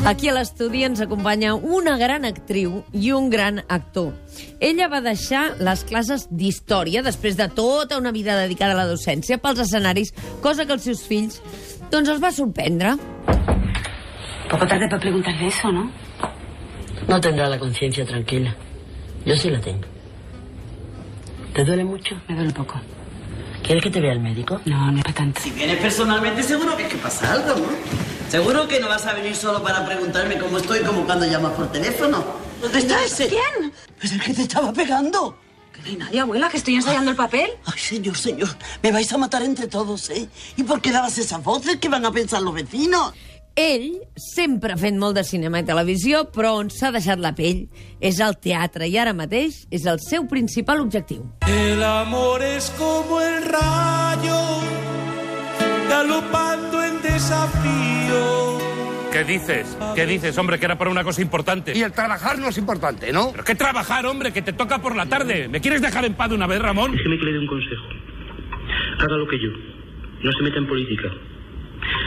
Aquí a l'estudi ens acompanya una gran actriu i un gran actor. Ella va deixar les classes d'història després de tota una vida dedicada a la docència pels escenaris, cosa que els seus fills doncs els va sorprendre. Poco tarde para preguntarle eso, ¿no? No tendrá la conciencia tranquila. Yo sí la tengo. ¿Te duele mucho? Me duele poco. ¿Quieres que te vea el médico? No, no es para tanto. Si vienes personalmente, seguro que es que pasa algo, ¿no? Seguro que no vas a venir solo para preguntarme cómo estoy, como cuando llamas por teléfono. ¿Dónde está ese? ¿Quién? Pues el que te estaba pegando. Que no hay nadie, abuela, que estoy ensayando el papel. Ay, señor, señor, me vais a matar entre todos, ¿eh? ¿Y por qué dabas esas voces? ¿Qué van a pensar los vecinos? Ell sempre ha fet molt de cinema i televisió, però on s'ha deixat la pell és el teatre i ara mateix és el seu principal objectiu. El amor es como el rayo galopando desafío. ¿Qué dices? ¿Qué dices, hombre? Que era para una cosa importante. Y el trabajar no es importante, ¿no? ¿Pero qué trabajar, hombre? Que te toca por la tarde. ¿Me quieres dejar en paz de una vez, Ramón? Déjeme que le dé un consejo. Haga lo que yo. No se meta en política.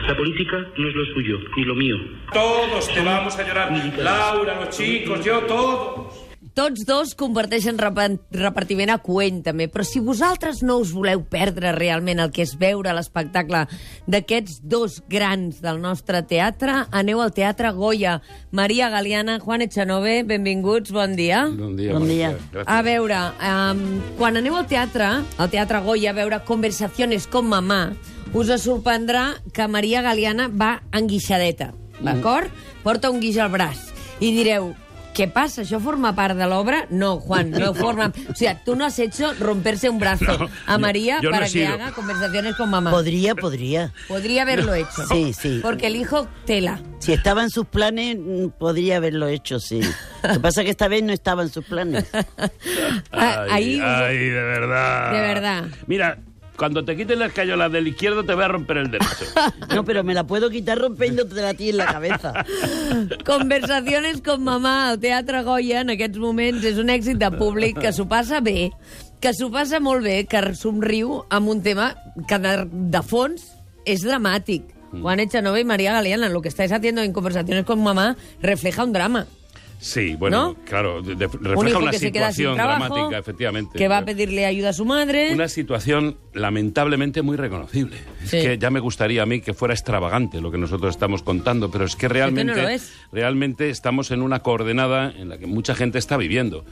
La política no es lo suyo, ni lo mío. Todos te vamos a llorar. Laura, los chicos, yo, todos. Tots dos comparteixen repa- repartiment a Cuéntame, però si vosaltres no us voleu perdre realment el que és veure l'espectacle d'aquests dos grans del nostre teatre, aneu al Teatre Goya. Maria Galiana, Juan Echanove, benvinguts, bon dia. Bon dia. Bon dia. A veure, um, quan aneu al teatre, al Teatre Goya, a veure Conversaciones con mamà, us sorprendrà que Maria Galiana va enguixadeta, d'acord? Porta un guix al braç. I direu, què passa? Això forma part de l'obra? No, Juan, no forma... O sea, tú no has hecho romperse un brazo No, a María yo no para he que sido. haga Conversaciones con mamá. Podría, podría. Podría haberlo hecho. Sí, sí. Porque el hijo tela. Si estaba en sus planes, podría haberlo hecho, sí. Lo que pasa es que esta vez no estaba en sus planes. Ah, Ahí... ay, de verdad. De verdad. Mira, cuando te quiten la escayola del izquierdo te voy a romper el derecho. No, pero me la puedo quitar rompiéndote a ti en la cabeza. Conversaciones con mamà al Teatre Goya en aquests moments és un èxit de públic que s'ho passa bé, que s'ho passa molt bé, que somriu amb un tema que de, de fons és dramàtic. Juan Echanove y María Galeana, lo que estáis haciendo en Conversaciones con mamá refleja un drama. Sí, bueno, ¿No? claro, de- de- un refleja hijo una que se queda sin situación trabajo, dramática, efectivamente. que va a pedirle ayuda a su madre. Una situación lamentablemente muy reconocible. Sí. Es que ya me gustaría a mí que fuera extravagante lo que nosotros estamos contando, pero es que realmente, es. realmente estamos en una coordenada en la que mucha gente está viviendo.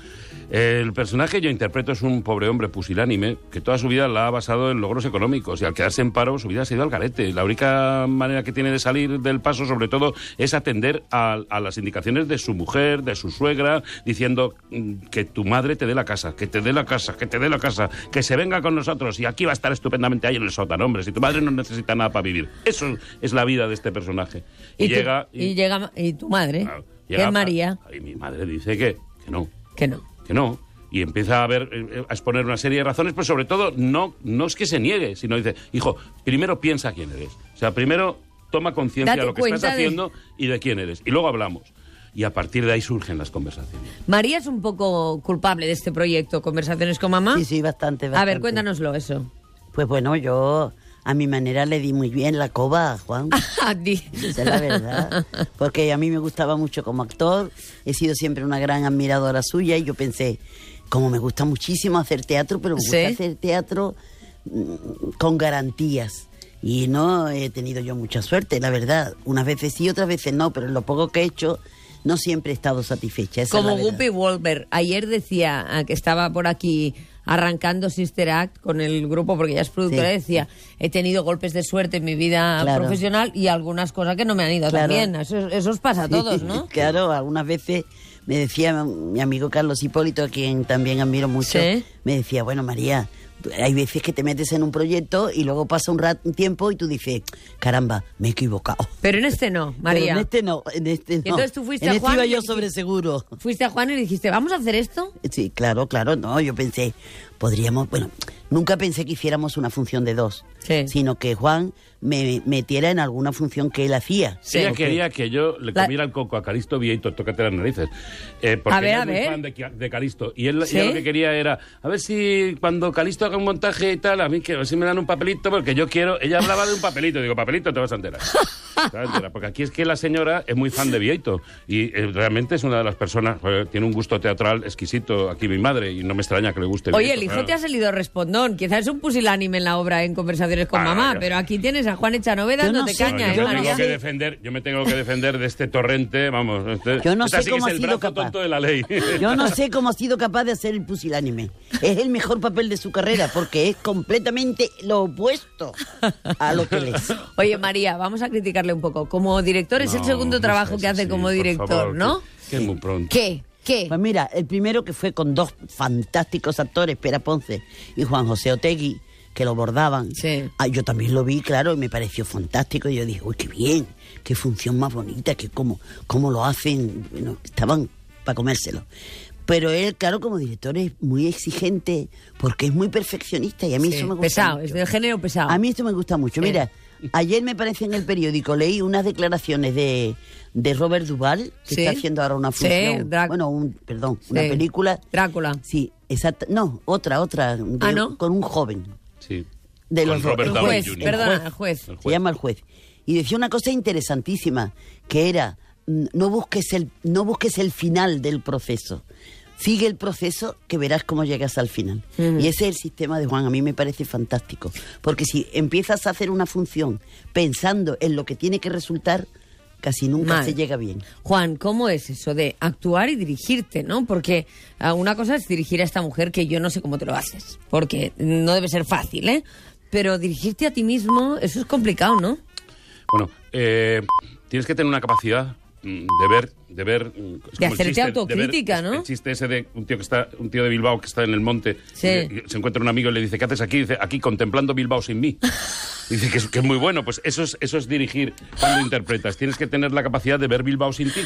El personaje que yo interpreto es un pobre hombre pusilánime que toda su vida la ha basado en logros económicos y al quedarse en paro su vida se ha ido al garete. La única manera que tiene de salir del paso, sobre todo, es atender a, a las indicaciones de su mujer, de su suegra, diciendo mm, que tu madre te dé la casa, que te dé la casa, que te dé la casa, que se venga con nosotros y aquí va a estar estupendamente ahí en el sótano, hombre. Si tu madre no necesita nada para vivir. Eso es la vida de este personaje. Y, tu- llega... y llega y tu madre, claro, que llega es María, Y mi madre dice que, que no, que no. que no. Y empieza a ver, eh, a exponer una serie de razones, pero sobre todo no, no es que se niegue, sino dice, hijo, primero piensa quién eres. O sea, primero toma conciencia de lo que estás de- haciendo y de quién eres. Y luego hablamos. Y a partir de ahí surgen las conversaciones. María es un poco culpable de este proyecto, Conversaciones con mamá. Sí, sí, bastante, A bastante. ver, cuéntanoslo eso. Pues bueno, yo a mi manera le di muy bien la coba a Juan. Di- Esa es la verdad. Porque a mí me gustaba mucho como actor, he sido siempre una gran admiradora suya y yo pensé, como me gusta muchísimo hacer teatro, pero me gusta Sí. hacer teatro mm, con garantías. Y no he tenido yo mucha suerte, la verdad. Unas veces sí, otras veces no, pero en lo poco que he hecho no siempre he estado satisfecha. esa Como. Guppy Wolver. Ayer decía ah, que estaba por aquí arrancando Sister Act con el grupo, porque ella es productora, Sí. decía, he tenido golpes de suerte en mi vida Claro. profesional y algunas cosas que no me han ido Claro. también. Eso, eso os pasa a todos, ¿no? claro, algunas veces me decía mi amigo Carlos Hipólito, a quien también admiro mucho, Sí. me decía, bueno, María, hay veces que te metes en un proyecto y luego pasa un, rat- un tiempo y tú dices, caramba, me he equivocado. Pero en este no, Pero María. en este no, en este no. entonces tú fuiste en a este Juan iba yo sobre seguro. Fuiste a Juan y le dijiste, ¿vamos a hacer esto? Sí, claro, claro, no, yo pensé, podríamos, bueno, nunca pensé que hiciéramos una función de dos, Sí. sino que Juan me metiera en alguna función que él hacía. Ella quería que yo le La- comiera el coco a Caristo Vieito, tócate las narices. Eh, porque A ver, a ver. fan de, Calisto. Y él ¿Sí? ella lo que quería era, a ver si cuando Calisto haga un montaje y tal, a mí que a ver si me dan un papelito, porque yo quiero. Ella hablaba de un papelito, digo, papelito te vas a enterar. Porque aquí es que la señora es muy fan de Vieito y eh, realmente es una de las personas, tiene un gusto teatral exquisito aquí mi madre y no me extraña que le guste Oye, Vieito, el hijo claro. te ha salido respondón. Quizás es un pusilánime en la obra en Conversaciones con Ah, Mamá, pero aquí tienes a Juan Echanove no dándote sé, caña, No, ¿eh, yo, me María? tengo que defender, yo me tengo que defender de este torrente, vamos. Este, Yo no esta sé cómo ha sido capaz. tonto de la ley. Yo no sé cómo ha sido capaz de hacer el pusilánime. Es el mejor papel de su carrera porque es completamente lo opuesto a lo que él es. Oye, María, vamos a criticarle un poco. Como director es el No, segundo no trabajo que hace como director, favor, ¿no? Que, que es muy pronto. ¿Qué? ¿Qué? Pues mira, el primero que fue con dos fantásticos actores, Pera Ponce y Juan José Otegui, que lo bordaban. Sí. Ah, yo también lo vi, claro, y me pareció fantástico. Y yo dije, uy, qué bien, qué función más bonita, que cómo, cómo lo hacen. Bueno, estaban para comérselo. Pero él, claro, como director es muy exigente porque es muy perfeccionista y a mí Sí, eso me gusta pesado, mucho. es del género pesado. A mí esto me gusta mucho. Eh. Ayer me parece en el periódico, leí unas declaraciones de, de Robert Duval, que Sí. está haciendo ahora una Sí, función. Drac- bueno, un, perdón, una Sí. película. Drácula. Sí, exacto. No, otra, otra. de- Ah, ¿no? Con un joven. Sí. De Con los Robert el juez, Jr. perdona, El el juez. El Se llama el juez. Y decía una cosa interesantísima, que era, mm, no busques el, no busques el final del proceso. Sigue el proceso que verás cómo llegas al final. Y ese es el sistema de Juan. A mí me parece fantástico. Porque si empiezas a hacer una función pensando en lo que tiene que resultar, casi nunca Mal. se llega bien. Juan, ¿cómo es eso de actuar y dirigirte, no? Porque ah, una cosa es dirigir a esta mujer que yo no sé cómo te lo haces, porque no debe ser fácil, ¿eh? Pero dirigirte a ti mismo, eso es complicado, ¿no? Bueno, eh, tienes que tener una capacidad de ver, de ver, mm, el hacerte chiste, de ver- autocrítica, ¿no? El chiste ese de un tío que está, un tío de Bilbao que está en el monte, Sí. y se encuentra un amigo y le dice, ¿qué haces aquí? dice, aquí contemplando Bilbao sin mí. Dice que es, que es muy bueno, pues eso es, eso es dirigir cuando interpretas. Tienes que tener la capacidad de ver Bilbao sin ti.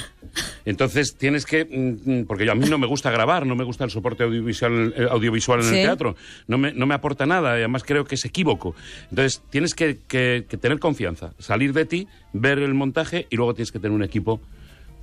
Entonces tienes que, mm, mm, porque yo, a mí no me gusta grabar, no me gusta el soporte audiovisual, eh, audiovisual en Sí. el teatro, no me, no me aporta nada y además creo que es equívoco. Entonces tienes que, que- que tener confianza, salir de ti, ver el montaje y luego tienes que tener un equipo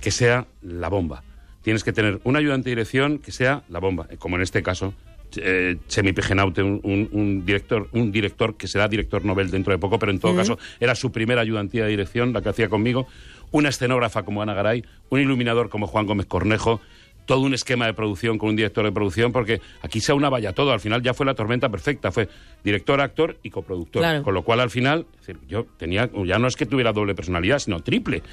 que sea la bomba. Tienes que tener un ayudante de dirección que sea la bomba, eh, como en este caso. Eh, Chemi Pejenaute, un, un- un director, un director que será director Nobel dentro de poco, pero en todo caso era su primera ayudantía de dirección, la que hacía conmigo, una escenógrafa como Ana Garay, un iluminador como Juan Gómez Cornejo, todo un esquema de producción con un director de producción, porque aquí se una vaya todo. Al final ya fue la tormenta perfecta, fue director, actor y coproductor. Claro. Con lo cual al final, es decir, yo tenía, ya no es que tuviera doble personalidad, sino triple.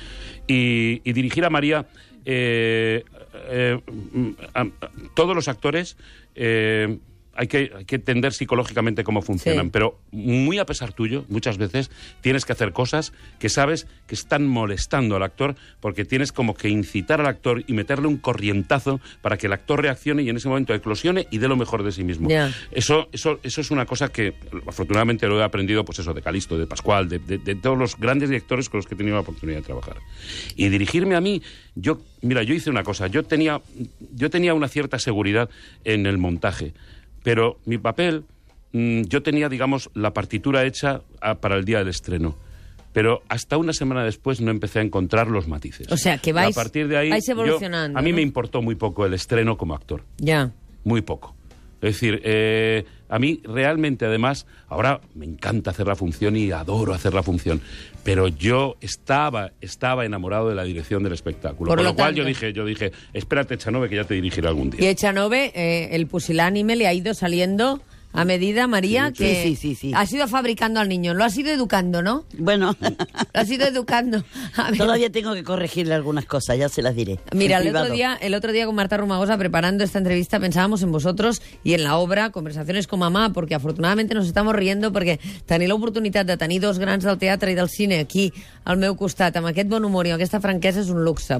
Y, y dirigir a María, eh, eh, mm, a- a- todos los actores. eh, hay que, hay que entender psicológicamente cómo funcionan, Sí. pero muy a pesar tuyo, muchas veces tienes que hacer cosas que sabes que están molestando al actor porque tienes como que incitar al actor y meterle un corrientazo para que el actor reaccione y en ese momento eclosione y dé lo mejor de sí mismo. Eso, eso, eso es una cosa que afortunadamente lo he aprendido, pues eso, de Calisto, de Pascual, de, de- de todos los grandes directores con los que he tenido la oportunidad de trabajar. Y dirigirme a mí, yo, mira, yo hice una cosa, yo tenía, yo tenía una cierta seguridad en el montaje, pero mi papel, mm, yo tenía, digamos, la partitura hecha ah, para el día del estreno. Pero hasta una semana después no empecé a encontrar los matices. O sea, que vais- a partir de ahí, vais yo- evolucionando, a mí ¿no? me importó muy poco el estreno como actor Ya. muy poco. Es decir, eh, a mí realmente además, ahora me encanta hacer la función y adoro hacer la función, pero yo estaba, estaba enamorado de la dirección del espectáculo. Por Por, lo lo, cual yo dije, yo dije, espérate, Chanove, que ya te dirigiré algún Y día. Echanove, eh, el pusilánime le ha ido saliendo a medida, María, que sí, sí, sí. has ido fabricando al niño, lo has ido educando, ¿no? Bueno, Lo has ido educando. Todavía tengo que corregirle algunas cosas, ya se las diré. Mira, el otro, día, el otro día con Marta Rumagosa, preparando esta entrevista, pensábamos en vosotros i en la obra Conversaciones con mamà, perquè afortunadament nos estamos riendo perquè tenir l'oportunitat de tenir dos grans del teatre i del cine aquí al meu costat, amb aquest bon humor i aquesta franquesa és un luxe.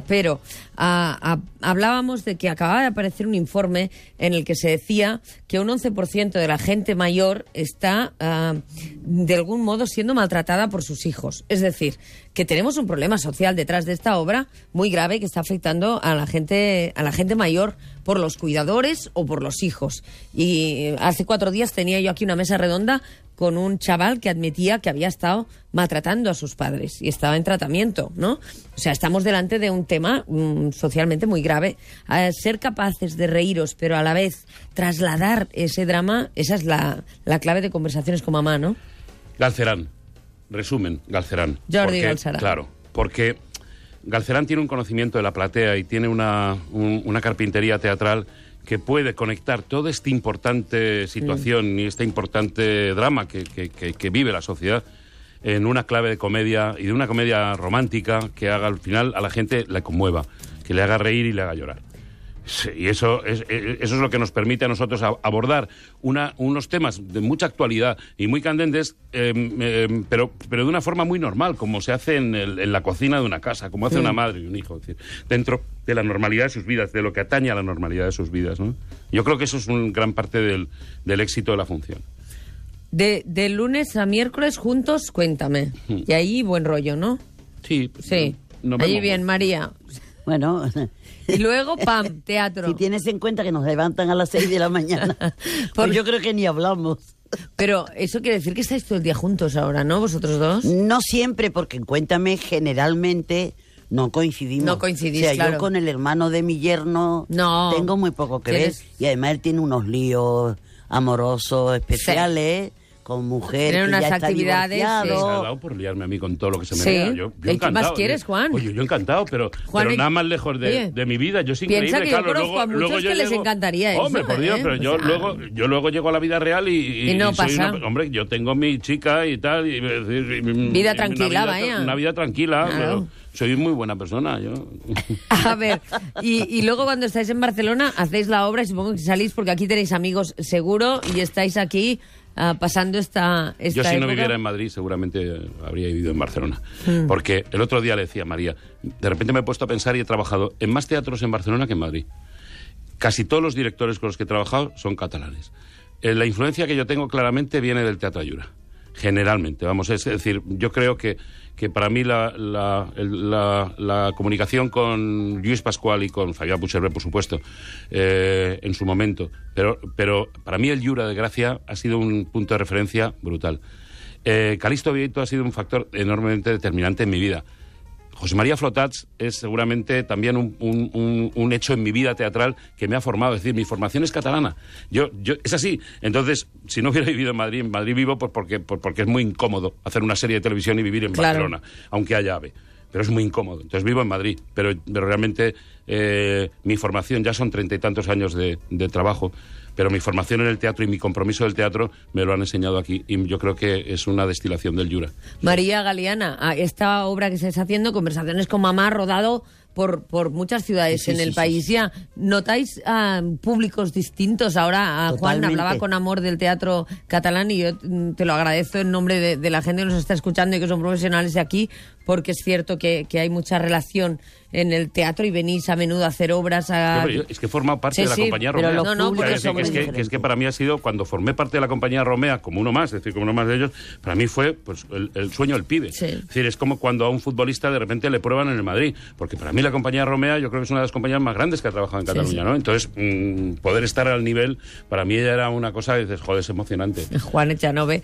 Ah, hablábamos de que acababa de aparecer un informe en el que se decía que un 11% de la gente mayor está ah, de algún modo siendo maltratada por sus hijos. Es decir, que tenemos un problema social detrás de esta obra muy grave que está afectando a la gente, a la gente mayor por los cuidadores o por los hijos. Y eh, hace cuatro días tenía yo aquí una mesa redonda con un chaval que admitía que había estado maltratando a sus padres y estaba en tratamiento, ¿no? O sea, estamos delante de un tema mm, socialmente muy grave. A ser capaces de reíros, pero a la vez trasladar ese drama, esa es la, la clave de conversaciones con mamá, ¿no? Galcerán. resumen, Galcerán. Jordi Galcerán. Claro, porque Galcerán tiene un conocimiento de la platea y tiene una, un- una carpintería teatral que puede conectar toda esta importante situación y este importante drama que, que- que- que vive la sociedad en una clave de comedia y de una comedia romántica que haga al final a la gente la conmueva, que le haga reír y le haga llorar. Sí, Y eso es, eh, eso es lo que nos permite a nosotros abordar una- unos temas de mucha actualidad y muy candentes, eh, eh, pero, pero de una forma muy normal, como se hace en, el- en la cocina de una casa, como hace una madre y un hijo, es decir, dentro de la normalidad de sus vidas, de lo que atañe a la normalidad de sus vidas. ¿no? Yo creo que eso es un gran parte del, del éxito de la función. De, de lunes a miércoles juntos, cuéntame. Y ahí buen rollo, ¿no? Sí, pues, Sí. no- nos Allí bien, María. Bueno, Y luego, pam, teatro. si tienes en cuenta que nos levantan a las 6 de la mañana, Por- pues yo creo que ni hablamos. Pero eso quiere decir que estáis todo el día juntos ahora, ¿no? Vosotros dos. No siempre, porque en Cuéntame generalmente no coincidimos. No coincidís, O sea, claro. yo con el hermano de mi yerno No. tengo muy poco que ver. Y además él tiene unos líos amorosos especiales con mujer Tiene que unas actividades, ha divorciado. dado por liarme a mí con todo lo que se me Sí. vea. Yo, yo ¿Y qué más quieres, Juan? Oye, yo encantado, pero, Juan, pero y- nada más lejos de, Oye, de mi vida. Yo es piensa increíble, que yo claro. conozco luego, a muchos luego yo que les llego- encantaría eso, Hombre, por Dios, ¿eh? pero yo, O sea- luego, yo luego llego a la vida real y... Y no soy pasa. una- hombre, yo tengo mi chica y tal. Y, y- Vida y tranquila, una vida, vaya. Una vida tranquila, Claro. pero soy muy buena persona. Yo. A ver, y, y luego cuando estáis en Barcelona hacéis la obra y supongo que salís porque aquí tenéis amigos seguro y estáis aquí ah, pasando esta, esta Yo si no viviera en Madrid seguramente habría vivido en Barcelona. Mm. Porque el otro día le decía a María, de repente me he puesto a pensar y he trabajado en más teatros en Barcelona que en Madrid. Casi todos los directores con los que he trabajado son catalanes. Eh, la influencia que yo tengo claramente viene del Teatro Ayura. Generalmente, vamos, es decir, yo creo que, que para mí la, la- la- la comunicación con Luis Pascual y con Fabián Puigcerver, por supuesto, eh, en su momento, pero, pero para mí el Yura de Gracia ha sido un punto de referencia brutal. Eh, Calixto Vieito ha sido un factor enormemente determinante en mi vida. José María Flotats es seguramente también un, un- un- un hecho en mi vida teatral que me ha formado. Es decir, mi formación es catalana. Yo, yo, es así. Entonces, si no hubiera vivido en Madrid, en Madrid vivo pues porque, por- porque es muy incómodo hacer una serie de televisión y vivir en Claro. Barcelona, aunque haya AVE. Pero es muy incómodo. Entonces vivo en Madrid. Pero, pero realmente eh, mi formación, ya son treinta y tantos años de, de trabajo, pero mi formación en el teatro y mi compromiso del teatro me lo han enseñado aquí. Y yo creo que es una destilación del Yura. María Galeana, esta obra que estáis haciendo, Conversaciones con Mamá, ha rodado por, por muchas ciudades Sí, en sí, el sí, país ya. ¿Notáis ah, públicos distintos? Ahora ah, Juan hablaba con amor del teatro catalán y yo te lo agradezco en nombre de, de la gente que nos está escuchando y que son profesionales de aquí, porque es cierto que, que hay mucha relación en el teatro y venís a menudo a hacer obras. A... Yo, pero yo- es que he formado parte Sí, de la sí, compañía Romea. No, no, porque es, que- es que, es para mí ha sido, cuando formé parte de la compañía Romea, como uno más, es decir, como uno más de ellos, para mí fue pues el, el sueño del pibe. Sí. Es decir, es como cuando a un futbolista de repente le prueban en el Madrid. Porque para mí la compañía Romea yo creo que es una de las compañías más grandes que ha trabajado en Cataluña. ¿no? Entonces, mm, poder estar al nivel, para mí era una cosa dices, joder, es emocionante. Juan Echanove,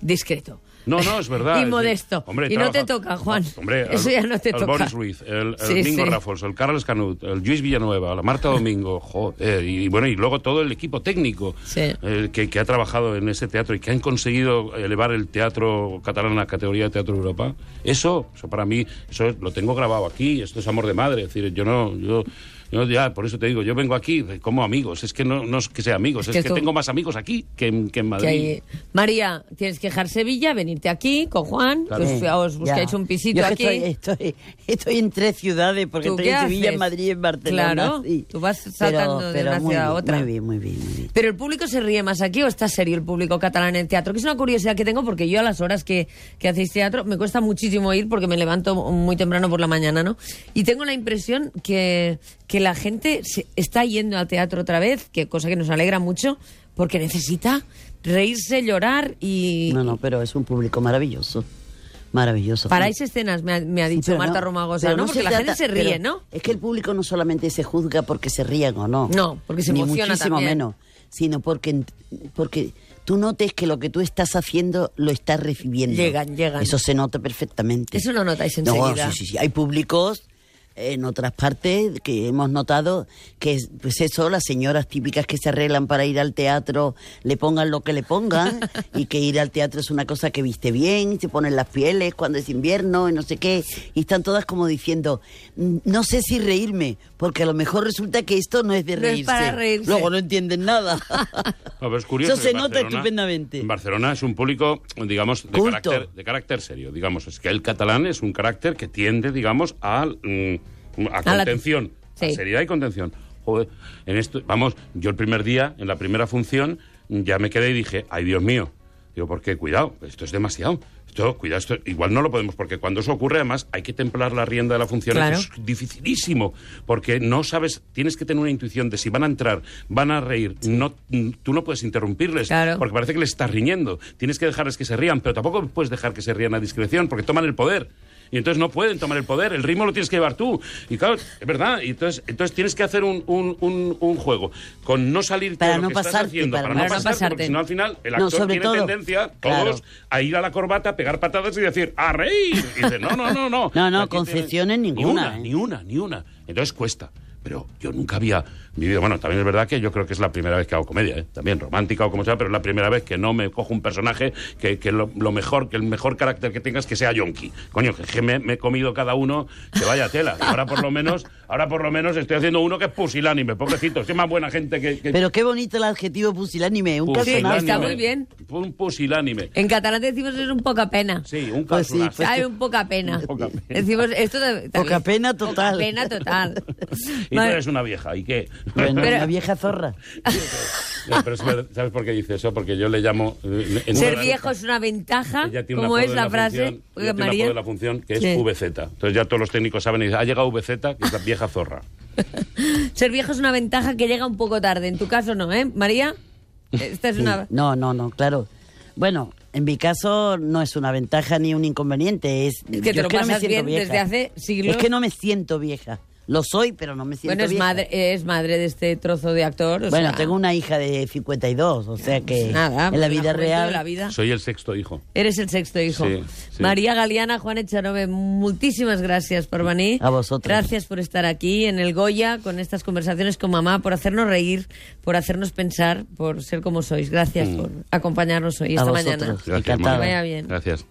discreto. No, no, es verdad. Y es decir, modesto. hombre, y no te toca, Juan. Hombre, Eso ya no te el toca. Boris Ruiz, el, el Sí, Mingo sí. Raffles, el Carlos Canut, el Luis Villanueva, la Marta Domingo, joder, y, bueno, y luego todo el equipo técnico Sí. eh, que, que ha trabajado en ese teatro y que han conseguido elevar el teatro catalán a la categoría de Teatro de Europa. Eso, eso para mí, eso lo tengo grabado aquí, esto es amor de madre. Es decir, yo no, yo, yo ya, por eso te digo, yo vengo aquí como amigos, es que no, no es que sea amigos, Es es, que que, tú- tengo más amigos aquí que en, que en Que Madrid. hay- María, tienes que dejar Sevilla, venirte aquí con Juan, Claro. os, os buscáis Ya. un pisito Yo aquí. Estoy, estoy, estoy en tres ciudades, porque ¿Tú estoy en Sevilla, haces? en Madrid y en Barcelona. Claro, sí. tú vas saltando de una muy ciudad a otra. Muy bien, muy bien, muy bien. Pero el público se ríe más aquí o está serio el público catalán en el teatro, que es una curiosidad que tengo porque yo a las horas que, que hacéis teatro me cuesta muchísimo ir porque me levanto muy temprano por la mañana, ¿no? Y tengo la impresión que, que la gente se está yendo al teatro otra vez, que cosa que nos alegra mucho, porque necesita reírse, llorar y... No, no, pero es un público maravilloso. Maravilloso. Paráis escenas, me ha, me ha Sí, dicho Marta no- Romagosa, ¿no? Porque la trata- gente se ríe, ¿no? Es que el público no solamente se juzga porque se rían o no. No, porque se ni emociona muchísimo también. menos, sino porque, porque tú notes que lo que tú estás haciendo lo estás recibiendo. Llegan, llegan. Eso se nota perfectamente. Eso lo notáis No, enseguida. sí, sí, sí. Hay públicos en otras partes que hemos notado que, pues eso, las señoras típicas que se arreglan para ir al teatro, le pongan lo que le pongan, y que ir al teatro es una cosa que viste bien, se ponen las pieles cuando es invierno y no sé qué, y están todas como diciendo, "Mm, no sé si reírme, porque a lo mejor resulta que esto no es de No es reírse. para reírse. Luego no entienden nada. No, pero es curioso Eso se nota Barcelona- estupendamente. En Barcelona es un público, digamos, de Culto. carácter, de carácter serio. Digamos, es que el catalán es un carácter que tiende, digamos, a, mm, a A la- contención, Sí. a seriedad y contención. Joder, en esto, vamos, yo el primer día, en la primera función, ya me quedé y dije, ay Dios mío. Digo, ¿por qué? Cuidado, esto es demasiado. Esto, cuidado, esto, igual no lo podemos, porque cuando eso ocurre, además, hay que templar la rienda de la función. Claro. Es dificilísimo, porque no sabes, tienes que tener una intuición de si van a entrar, van a reír, no, tú no puedes interrumpirles, Claro. porque parece que les estás riñendo. Tienes que dejarles que se rían, pero tampoco puedes dejar que se rían a discreción, porque toman el poder. Y entonces no pueden tomar el poder, el ritmo lo tienes que llevar tú. Y claro, es verdad. Y entonces, entonces tienes que hacer un, un, un, un juego con no salir Para lo no que estás pasarte, haciendo, para para, no no pasarte. pasarte, porque si no al final el No, actor sobre tiene todo, tendencia, claro. todos, a ir a la corbata, a pegar patadas y decir, ¡a reír! Y dice, no, no, no, no. No, no, concesiones ninguna, Ni ¿eh? una, ni una, ni una. Entonces cuesta. Pero yo nunca había vivido. Bueno, también es verdad que yo creo que es la primera vez que hago comedia, ¿eh? también romántica o como sea, pero es la primera vez que no me cojo un personaje que, que lo, lo mejor, que el mejor carácter que tenga es que sea yonki. Coño, que, que me, me he comido cada uno que vaya tela. Y ahora por lo menos, ahora por lo menos estoy haciendo uno que es pusilánime, pobrecito. Es más buena gente que. que Pero qué bonito el adjetivo pusilánime, un Sí, calzonazo. está muy bien. Un pusilánime. En catalán decimos es un poca pena. Sí, un Pues sí, pues- un poca pena. Poca pena. Decimos esto de- Poca pena total. Poca pena total. Y tú eres una vieja, ¿y qué? Bueno, Pero- una vieja zorra. Pero ¿Sabes por qué dice eso? Porque yo le llamo... eh, en Ser una- viejo es una ventaja, como es la frase. función, tiene María- en la función que es Sí. VZ. Entonces ya todos los técnicos saben y dicen, ha llegado VZ, que es la vieja zorra. Ser viejo es una ventaja que llega un poco tarde. En tu caso no, ¿eh, María? Esta es Sí. una... No, no, no, claro. Bueno, en mi caso no es una ventaja ni un inconveniente. Es, Es que te lo pasas bien vieja. desde hace siglos. Es que no me siento vieja. Lo soy, pero no me siento Bueno, es vieja. madre, es madre de este trozo de actor. o Bueno, sea, tengo una hija de 52, o sea que Nada, en la vida juventud de real... la vida. Soy el sexto hijo. Eres el sexto hijo. Sí, sí. María Galeana, Juan Echanove, muchísimas gracias por venir. A vosotros. Gracias por estar aquí en el Goya con estas conversaciones con mamá, por hacernos reír, por hacernos pensar, por ser como sois. Gracias por acompañarnos hoy, A esta vosotros. mañana. Gracias. Manuel. Vaya bien. Gracias.